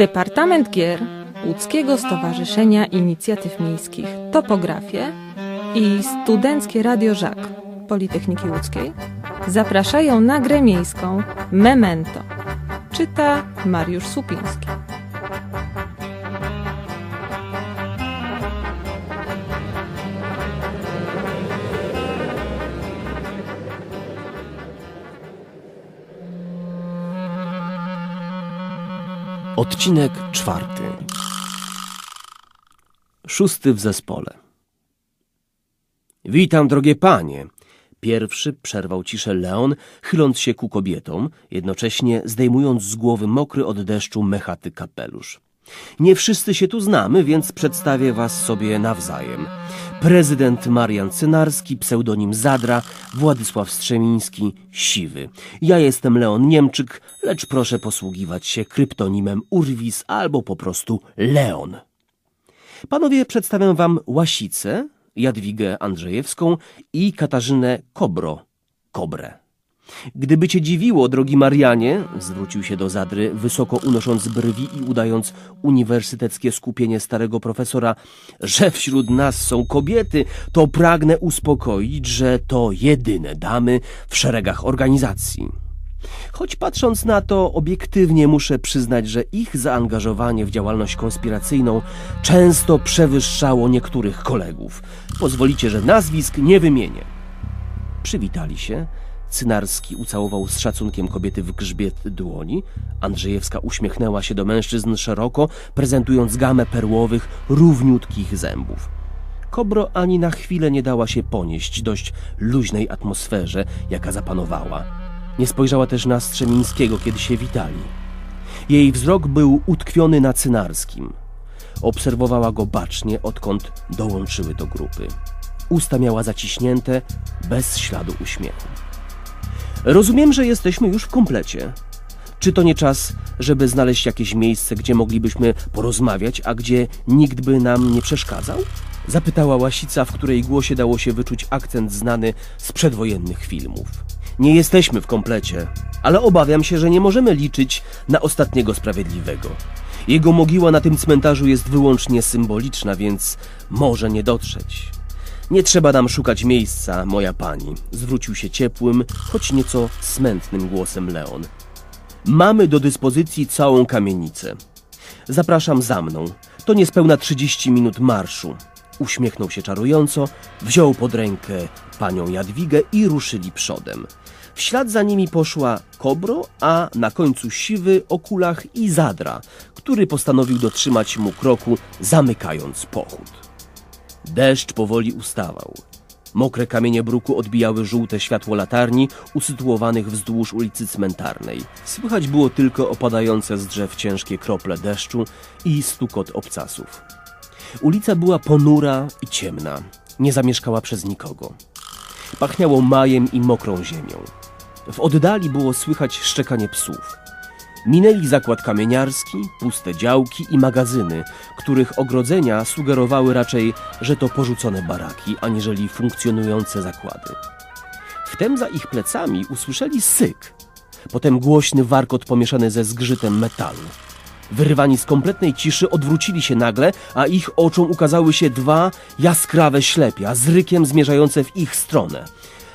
Departament Gier Łódzkiego Stowarzyszenia Inicjatyw Miejskich Topografię i Studenckie Radio Żak Politechniki Łódzkiej zapraszają na grę miejską Memento. Czyta Mariusz Supiński. Odcinek czwarty. Szósty w zespole. Witam, drogie panie. Pierwszy przerwał ciszę Leon, chyląc się ku kobietom, jednocześnie zdejmując z głowy mokry od deszczu mechaty kapelusz. Nie wszyscy się tu znamy, więc przedstawię was sobie nawzajem. Prezydent Marian Cynarski, pseudonim Zadra, Władysław Strzemiński, Siwy. Ja jestem Leon Niemczyk, lecz proszę posługiwać się kryptonimem Urwis albo po prostu Leon. Panowie, przedstawiam wam Łasicę, Jadwigę Andrzejewską i Katarzynę Kobro, Kobrę. Gdyby cię dziwiło, drogi Marianie, zwrócił się do Zadry, wysoko unosząc brwi i udając uniwersyteckie skupienie starego profesora, że wśród nas są kobiety, to pragnę uspokoić, że to jedyne damy w szeregach organizacji. Choć patrząc na to obiektywnie muszę przyznać, że ich zaangażowanie w działalność konspiracyjną często przewyższało niektórych kolegów. Pozwolicie, że nazwisk nie wymienię. Przywitali się. Cynarski ucałował z szacunkiem kobiety w grzbiet dłoni. Andrzejewska uśmiechnęła się do mężczyzn szeroko, prezentując gamę perłowych, równiutkich zębów. Kobro ani na chwilę nie dała się ponieść dość luźnej atmosferze, jaka zapanowała. Nie spojrzała też na Strzemińskiego, kiedy się witali. Jej wzrok był utkwiony na Cynarskim. Obserwowała go bacznie, odkąd dołączyły do grupy. Usta miała zaciśnięte, bez śladu uśmiechu. Rozumiem, że jesteśmy już w komplecie. Czy to nie czas, żeby znaleźć jakieś miejsce, gdzie moglibyśmy porozmawiać, a gdzie nikt by nam nie przeszkadzał? Zapytała Łasica, w której głosie dało się wyczuć akcent znany z przedwojennych filmów. Nie jesteśmy w komplecie, ale obawiam się, że nie możemy liczyć na ostatniego sprawiedliwego. Jego mogiła na tym cmentarzu jest wyłącznie symboliczna, więc może nie dotrzeć. Nie trzeba nam szukać miejsca, moja pani, zwrócił się ciepłym, choć nieco smętnym głosem Leon. Mamy do dyspozycji całą kamienicę. Zapraszam za mną. To niespełna 30 minut marszu. Uśmiechnął się czarująco, wziął pod rękę panią Jadwigę i ruszyli przodem. W ślad za nimi poszła Kobro, a na końcu siwy, okulach i Zadra, który postanowił dotrzymać mu kroku, zamykając pochód. Deszcz powoli ustawał. Mokre kamienie bruku odbijały żółte światło latarni usytuowanych wzdłuż ulicy cmentarnej. Słychać było tylko opadające z drzew ciężkie krople deszczu i stukot obcasów. Ulica była ponura i ciemna. Nie zamieszkała przez nikogo. Pachniało majem i mokrą ziemią. W oddali było słychać szczekanie psów. Minęli zakład kamieniarski, puste działki i magazyny, których ogrodzenia sugerowały raczej, że to porzucone baraki, aniżeli funkcjonujące zakłady. Wtem za ich plecami usłyszeli syk, potem głośny warkot pomieszany ze zgrzytem metalu. Wyrywani z kompletnej ciszy odwrócili się nagle, a ich oczom ukazały się dwa jaskrawe ślepia z rykiem zmierzające w ich stronę.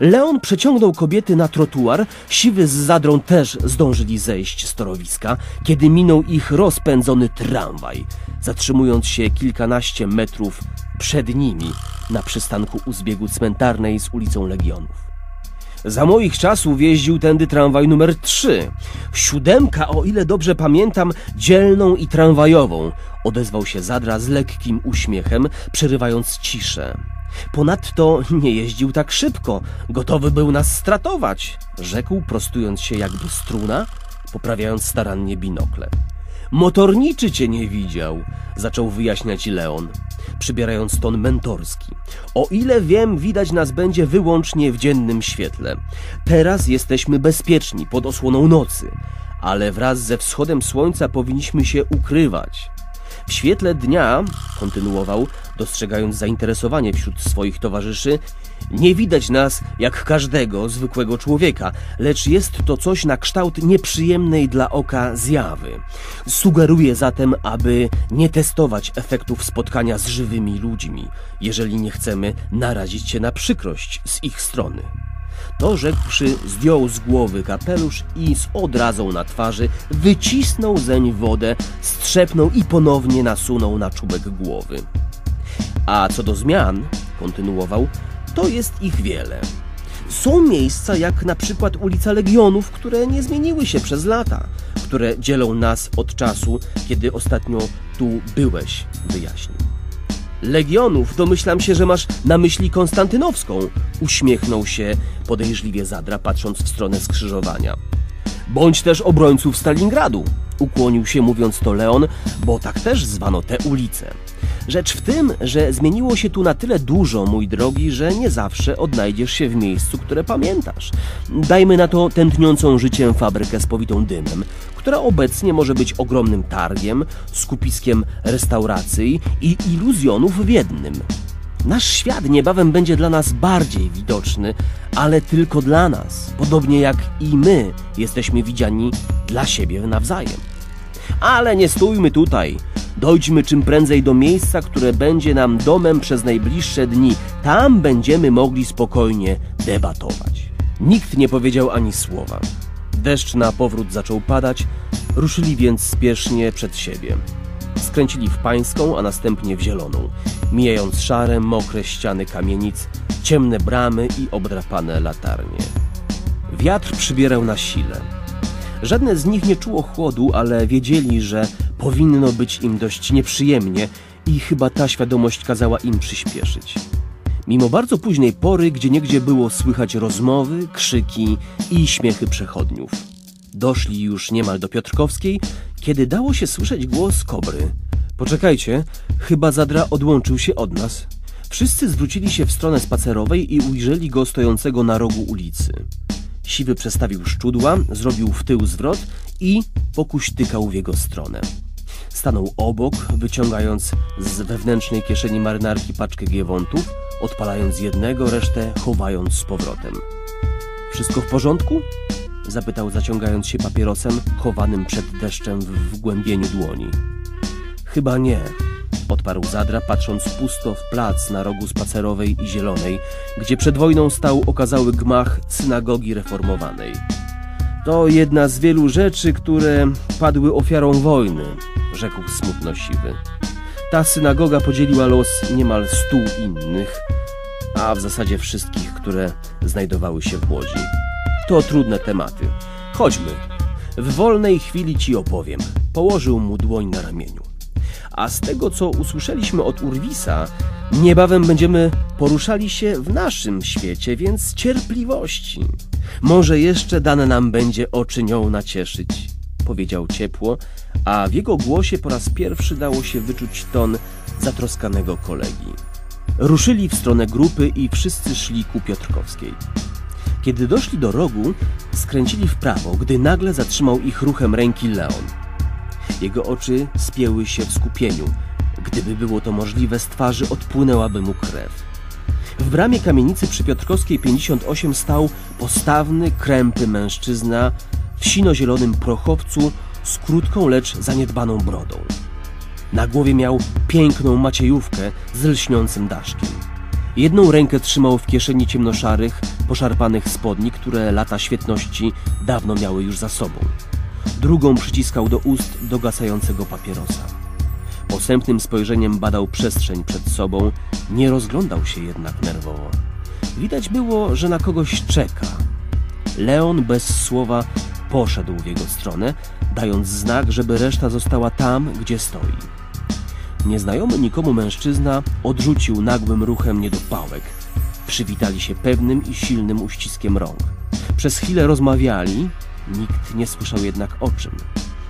Leon przeciągnął kobiety na trotuar, siwy z zadrą też zdążyli zejść z torowiska, kiedy minął ich rozpędzony tramwaj, zatrzymując się kilkanaście metrów przed nimi na przystanku u zbiegu cmentarnej z ulicą Legionów. Za moich czasów jeździł tędy tramwaj numer 3. Siódemka, o ile dobrze pamiętam, dzielną i tramwajową. Odezwał się Zadra z lekkim uśmiechem, przerywając ciszę. Ponadto nie jeździł tak szybko, gotowy był nas stratować, rzekł, prostując się jakby struna, poprawiając starannie binokle. Motorniczy cię nie widział, zaczął wyjaśniać Leon, przybierając ton mentorski. O ile wiem, widać nas będzie wyłącznie w dziennym świetle. Teraz jesteśmy bezpieczni pod osłoną nocy, ale wraz ze wschodem słońca powinniśmy się ukrywać. W świetle dnia, kontynuował, dostrzegając zainteresowanie wśród swoich towarzyszy, nie widać nas jak każdego zwykłego człowieka, lecz jest to coś na kształt nieprzyjemnej dla oka zjawy. Sugeruję zatem, aby nie testować efektów spotkania z żywymi ludźmi, jeżeli nie chcemy narazić się na przykrość z ich strony. To rzekłszy, zdjął z głowy kapelusz i z odrazą na twarzy wycisnął zeń wodę, strzepnął i ponownie nasunął na czubek głowy. A co do zmian, kontynuował, to jest ich wiele. Są miejsca, jak na przykład ulica Legionów, które nie zmieniły się przez lata, które dzielą nas od czasu, kiedy ostatnio tu byłeś, wyjaśnił. Legionów, domyślam się, że masz na myśli Konstantynowską, uśmiechnął się podejrzliwie Zadra, patrząc w stronę skrzyżowania. Bądź też obrońców Stalingradu, ukłonił się mówiąc to Leon, bo tak też zwano te ulice. Rzecz w tym, że zmieniło się tu na tyle dużo, mój drogi, że nie zawsze odnajdziesz się w miejscu, które pamiętasz. Dajmy na to tętniącą życiem fabrykę z powitą dymem, która obecnie może być ogromnym targiem, skupiskiem restauracji i iluzjonów w jednym. Nasz świat niebawem będzie dla nas bardziej widoczny, ale tylko dla nas, podobnie jak i my jesteśmy widziani dla siebie nawzajem. Ale nie stójmy tutaj. Dojdźmy czym prędzej do miejsca, które będzie nam domem przez najbliższe dni. Tam będziemy mogli spokojnie debatować. Nikt nie powiedział ani słowa. Deszcz na powrót zaczął padać, ruszyli więc spiesznie przed siebie. Skręcili w pańską, a następnie w zieloną, mijając szare, mokre ściany kamienic, ciemne bramy i obdrapane latarnie. Wiatr przybierał na sile. Żadne z nich nie czuło chłodu, ale wiedzieli, że powinno być im dość nieprzyjemnie i chyba ta świadomość kazała im przyspieszyć. Mimo bardzo późnej pory, gdzie niegdzie było słychać rozmowy, krzyki i śmiechy przechodniów. Doszli już niemal do Piotrkowskiej, kiedy dało się słyszeć głos kobry. Poczekajcie, chyba Zadra odłączył się od nas. Wszyscy zwrócili się w stronę spacerowej i ujrzeli go stojącego na rogu ulicy. Siwy przestawił szczudła, zrobił w tył zwrot i pokuśtykał w jego stronę. Stanął obok, wyciągając z wewnętrznej kieszeni marynarki paczkę giewontów, odpalając jednego, resztę chowając z powrotem. Wszystko w porządku? Zapytał, zaciągając się papierosem, chowanym przed deszczem w wgłębieniu dłoni. Chyba nie, odparł Zadra, patrząc pusto w plac na rogu spacerowej i zielonej, gdzie przed wojną stał okazały gmach synagogi reformowanej. To jedna z wielu rzeczy, które padły ofiarą wojny, rzekł smutno siwy. Ta synagoga podzieliła los niemal stu innych, a w zasadzie wszystkich, które znajdowały się w Łodzi. To trudne tematy. Chodźmy. W wolnej chwili ci opowiem. Położył mu dłoń na ramieniu. A z tego, co usłyszeliśmy od Urwisa, niebawem będziemy poruszali się w naszym świecie, więc cierpliwości. Może jeszcze dane nam będzie oczy nią nacieszyć, powiedział ciepło, a w jego głosie po raz pierwszy dało się wyczuć ton zatroskanego kolegi. Ruszyli w stronę grupy i wszyscy szli ku Piotrkowskiej. Kiedy doszli do rogu, skręcili w prawo, gdy nagle zatrzymał ich ruchem ręki Leon. Jego oczy spięły się w skupieniu. Gdyby było to możliwe, z twarzy odpłynęłaby mu krew. W bramie kamienicy przy Piotrkowskiej 58 stał postawny, krępy mężczyzna w sino-zielonym prochowcu z krótką, lecz zaniedbaną brodą. Na głowie miał piękną maciejówkę z lśniącym daszkiem. Jedną rękę trzymał w kieszeni ciemnoszarych, poszarpanych spodni, które lata świetności dawno miały już za sobą. Drugą przyciskał do ust dogasającego papierosa. Posępnym spojrzeniem badał przestrzeń przed sobą, nie rozglądał się jednak nerwowo. Widać było, że na kogoś czeka. Leon bez słowa poszedł w jego stronę, dając znak, żeby reszta została tam, gdzie stoi. Nieznajomy nikomu mężczyzna odrzucił nagłym ruchem niedopałek. Przywitali się pewnym i silnym uściskiem rąk. Przez chwilę rozmawiali, nikt nie słyszał jednak o czym.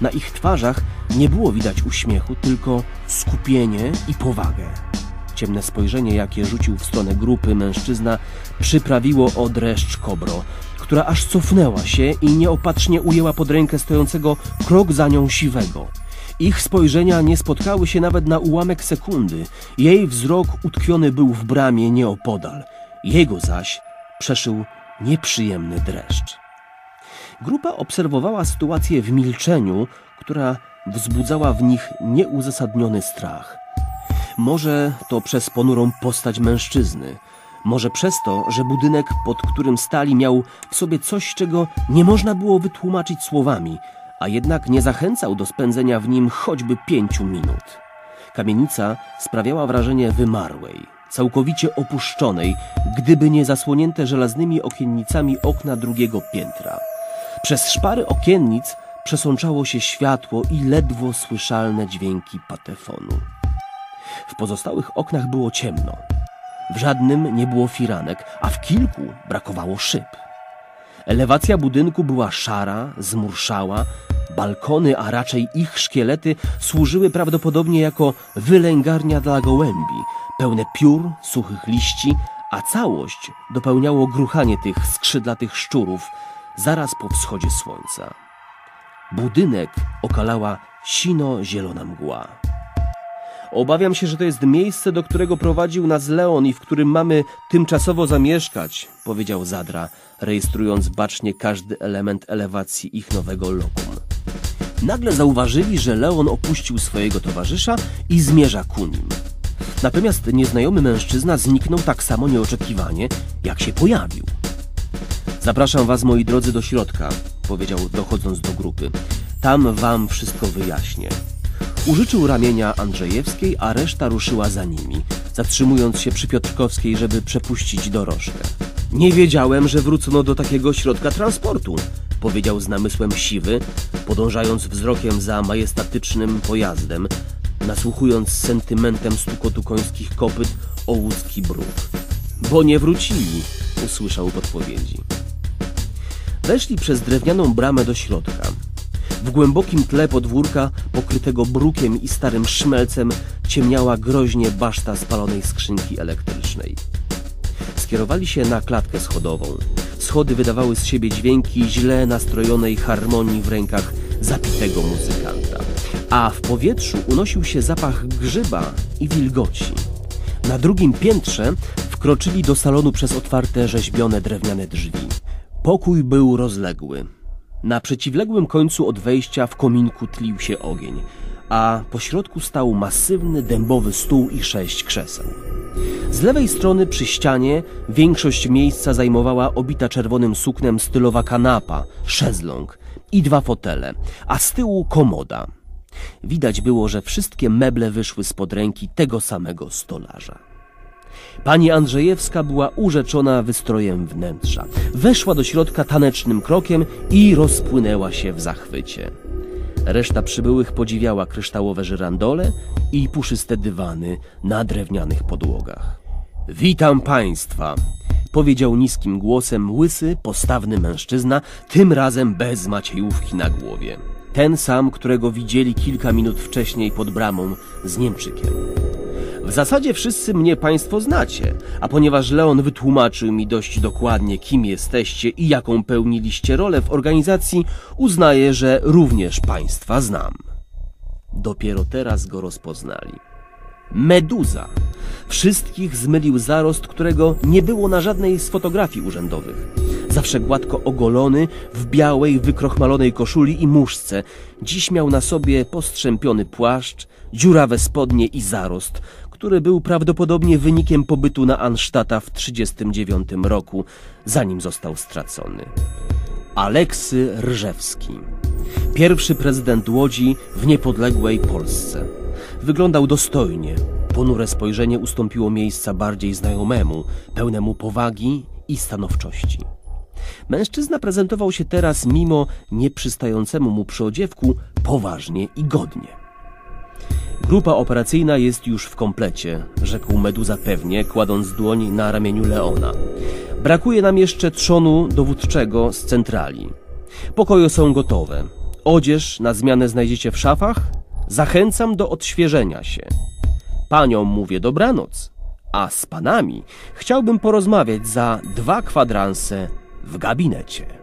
Na ich twarzach nie było widać uśmiechu, tylko skupienie i powagę. Ciemne spojrzenie, jakie rzucił w stronę grupy mężczyzna, przyprawiło o dreszcz kobro, która aż cofnęła się i nieopatrznie ujęła pod rękę stojącego krok za nią siwego. Ich spojrzenia nie spotkały się nawet na ułamek sekundy. Jej wzrok utkwiony był w bramie nieopodal. Jego zaś przeszył nieprzyjemny dreszcz. Grupa obserwowała sytuację w milczeniu, która wzbudzała w nich nieuzasadniony strach. Może to przez ponurą postać mężczyzny, może przez to, że budynek, pod którym stali, miał w sobie coś, czego nie można było wytłumaczyć słowami, a jednak nie zachęcał do spędzenia w nim choćby pięciu minut. Kamienica sprawiała wrażenie wymarłej, całkowicie opuszczonej, gdyby nie zasłonięte żelaznymi okiennicami okna drugiego piętra. Przez szpary okiennic przesączało się światło i ledwo słyszalne dźwięki patefonu. W pozostałych oknach było ciemno. W żadnym nie było firanek, a w kilku brakowało szyb. Elewacja budynku była szara, zmurszała, balkony, a raczej ich szkielety służyły prawdopodobnie jako wylęgarnia dla gołębi, pełne piór, suchych liści, a całość dopełniało gruchanie tych skrzydlatych szczurów zaraz po wschodzie słońca. Budynek okalała sino-zielona mgła. Obawiam się, że to jest miejsce, do którego prowadził nas Leon i w którym mamy tymczasowo zamieszkać, powiedział Zadra, rejestrując bacznie każdy element elewacji ich nowego lokum. Nagle zauważyli, że Leon opuścił swojego towarzysza i zmierza ku nim. Natomiast nieznajomy mężczyzna zniknął tak samo nieoczekiwanie, jak się pojawił. Zapraszam was, moi drodzy, do środka, powiedział, dochodząc do grupy. Tam wam wszystko wyjaśnię. Użyczył ramienia Andrzejewskiej, a reszta ruszyła za nimi, zatrzymując się przy Piotrkowskiej, żeby przepuścić dorożkę. Nie wiedziałem, że wrócono do takiego środka transportu, powiedział z namysłem siwy, podążając wzrokiem za majestatycznym pojazdem, nasłuchując sentymentem stukotu końskich kopyt o łódzki bruk. Bo nie wrócili, usłyszał podpowiedzi. Weszli przez drewnianą bramę do środka. W głębokim tle podwórka, pokrytego brukiem i starym szmelcem, ciemniała groźnie baszta spalonej skrzynki elektrycznej. Skierowali się na klatkę schodową. Schody wydawały z siebie dźwięki źle nastrojonej harmonii w rękach zapitego muzykanta. A w powietrzu unosił się zapach grzyba i wilgoci. Na drugim piętrze wkroczyli do salonu przez otwarte rzeźbione drewniane drzwi. Pokój był rozległy. Na przeciwległym końcu od wejścia w kominku tlił się ogień, a po środku stał masywny dębowy stół i sześć krzeseł. Z lewej strony przy ścianie większość miejsca zajmowała obita czerwonym suknem stylowa kanapa, szezlong i dwa fotele, a z tyłu komoda. Widać było, że wszystkie meble wyszły spod ręki tego samego stolarza. Pani Andrzejewska była urzeczona wystrojem wnętrza. Weszła do środka tanecznym krokiem i rozpłynęła się w zachwycie. Reszta przybyłych podziwiała kryształowe żyrandole i puszyste dywany na drewnianych podłogach. Witam państwa, powiedział niskim głosem łysy, postawny mężczyzna, tym razem bez maciejówki na głowie. Ten sam, którego widzieli kilka minut wcześniej pod bramą z Niemczykiem. W zasadzie wszyscy mnie państwo znacie, a ponieważ Leon wytłumaczył mi dość dokładnie, kim jesteście i jaką pełniliście rolę w organizacji, uznaję, że również państwa znam. Dopiero teraz go rozpoznali. Meduza. Wszystkich zmylił zarost, którego nie było na żadnej z fotografii urzędowych. Zawsze gładko ogolony, w białej, wykrochmalonej koszuli i muszce. Dziś miał na sobie postrzępiony płaszcz, dziurawe spodnie i zarost, który był prawdopodobnie wynikiem pobytu na Ansztata w 1939 roku, zanim został stracony. Aleksy Rżewski. Pierwszy prezydent Łodzi w niepodległej Polsce. Wyglądał dostojnie. Ponure spojrzenie ustąpiło miejsca bardziej znajomemu, pełnemu powagi i stanowczości. Mężczyzna prezentował się teraz, mimo nieprzystającemu mu przyodziewku, poważnie i godnie. Grupa operacyjna jest już w komplecie, rzekł Meduza pewnie, kładąc dłoń na ramieniu Leona. Brakuje nam jeszcze trzonu dowódczego z centrali. Pokoje są gotowe. Odzież na zmianę znajdziecie w szafach. Zachęcam do odświeżenia się. Paniom mówię dobranoc, a z panami chciałbym porozmawiać za dwa kwadranse w gabinecie.